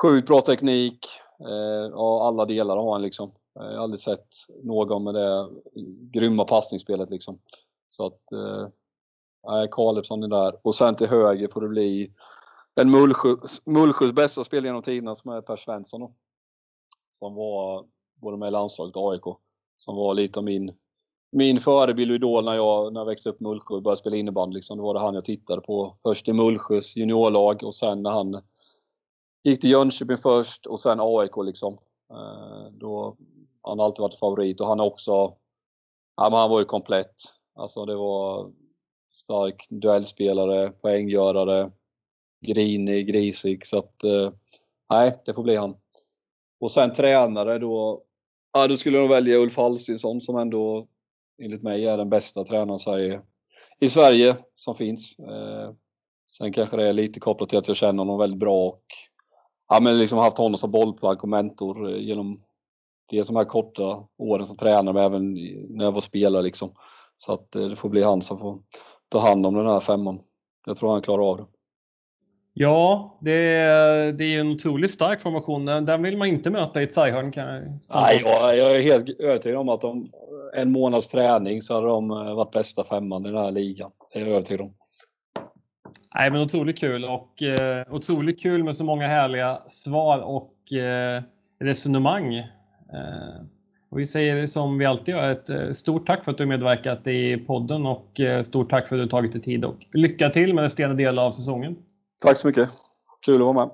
sjukt bra teknik. Eh, ja, alla delar har han liksom. Jag har aldrig sett någon med det grymma passningsspelet liksom. Så att, eh, nej, Kalebsson är där. Och sen till höger får det bli en Mullsjös bästa spelare genom tiderna som är Per Svensson då. Som var både med i landslaget och AIK. Som var lite av min min förebild och idol när jag, när jag växte upp i Mullsjö och började spela innebandy. Liksom, det var det han jag tittade på. Först i Mullsjös juniorlag och sen när han gick till Jönköping först och sen AIK. Liksom. Eh, då, han har alltid varit favorit och han är också... Ja, men han var ju komplett. Alltså det var stark duellspelare, poänggörare, grinig, grisig. Så att, eh, nej, det får bli han. Och sen tränare då, ja, då skulle jag nog välja Ulf Halstinsson som ändå enligt mig är den bästa tränaren Sverige, i Sverige som finns. Eh, sen kanske det är lite kopplat till att jag känner honom väldigt bra och ja, men liksom haft honom som bollplagg och mentor eh, genom dels de här korta åren som tränare men även när jag var spelare liksom. Så att eh, det får bli han som får ta hand om den här femman. Jag tror han klarar av det. Ja, det är, det är en otroligt stark formation. Den vill man inte möta i ett sarghörn. Nej, jag, jag är helt övertygad om att om en månads träning så hade de eh, varit bästa femman i den här ligan. Det är jag övertygad om. Nej, men otroligt kul och eh, otroligt kul med så många härliga svar och eh, resonemang. Eh, och vi säger som vi alltid gör, ett eh, stort tack för att du medverkat i podden och eh, stort tack för att du tagit dig tid och lycka till med resterande del av säsongen. Tack så mycket. Kul att vara med.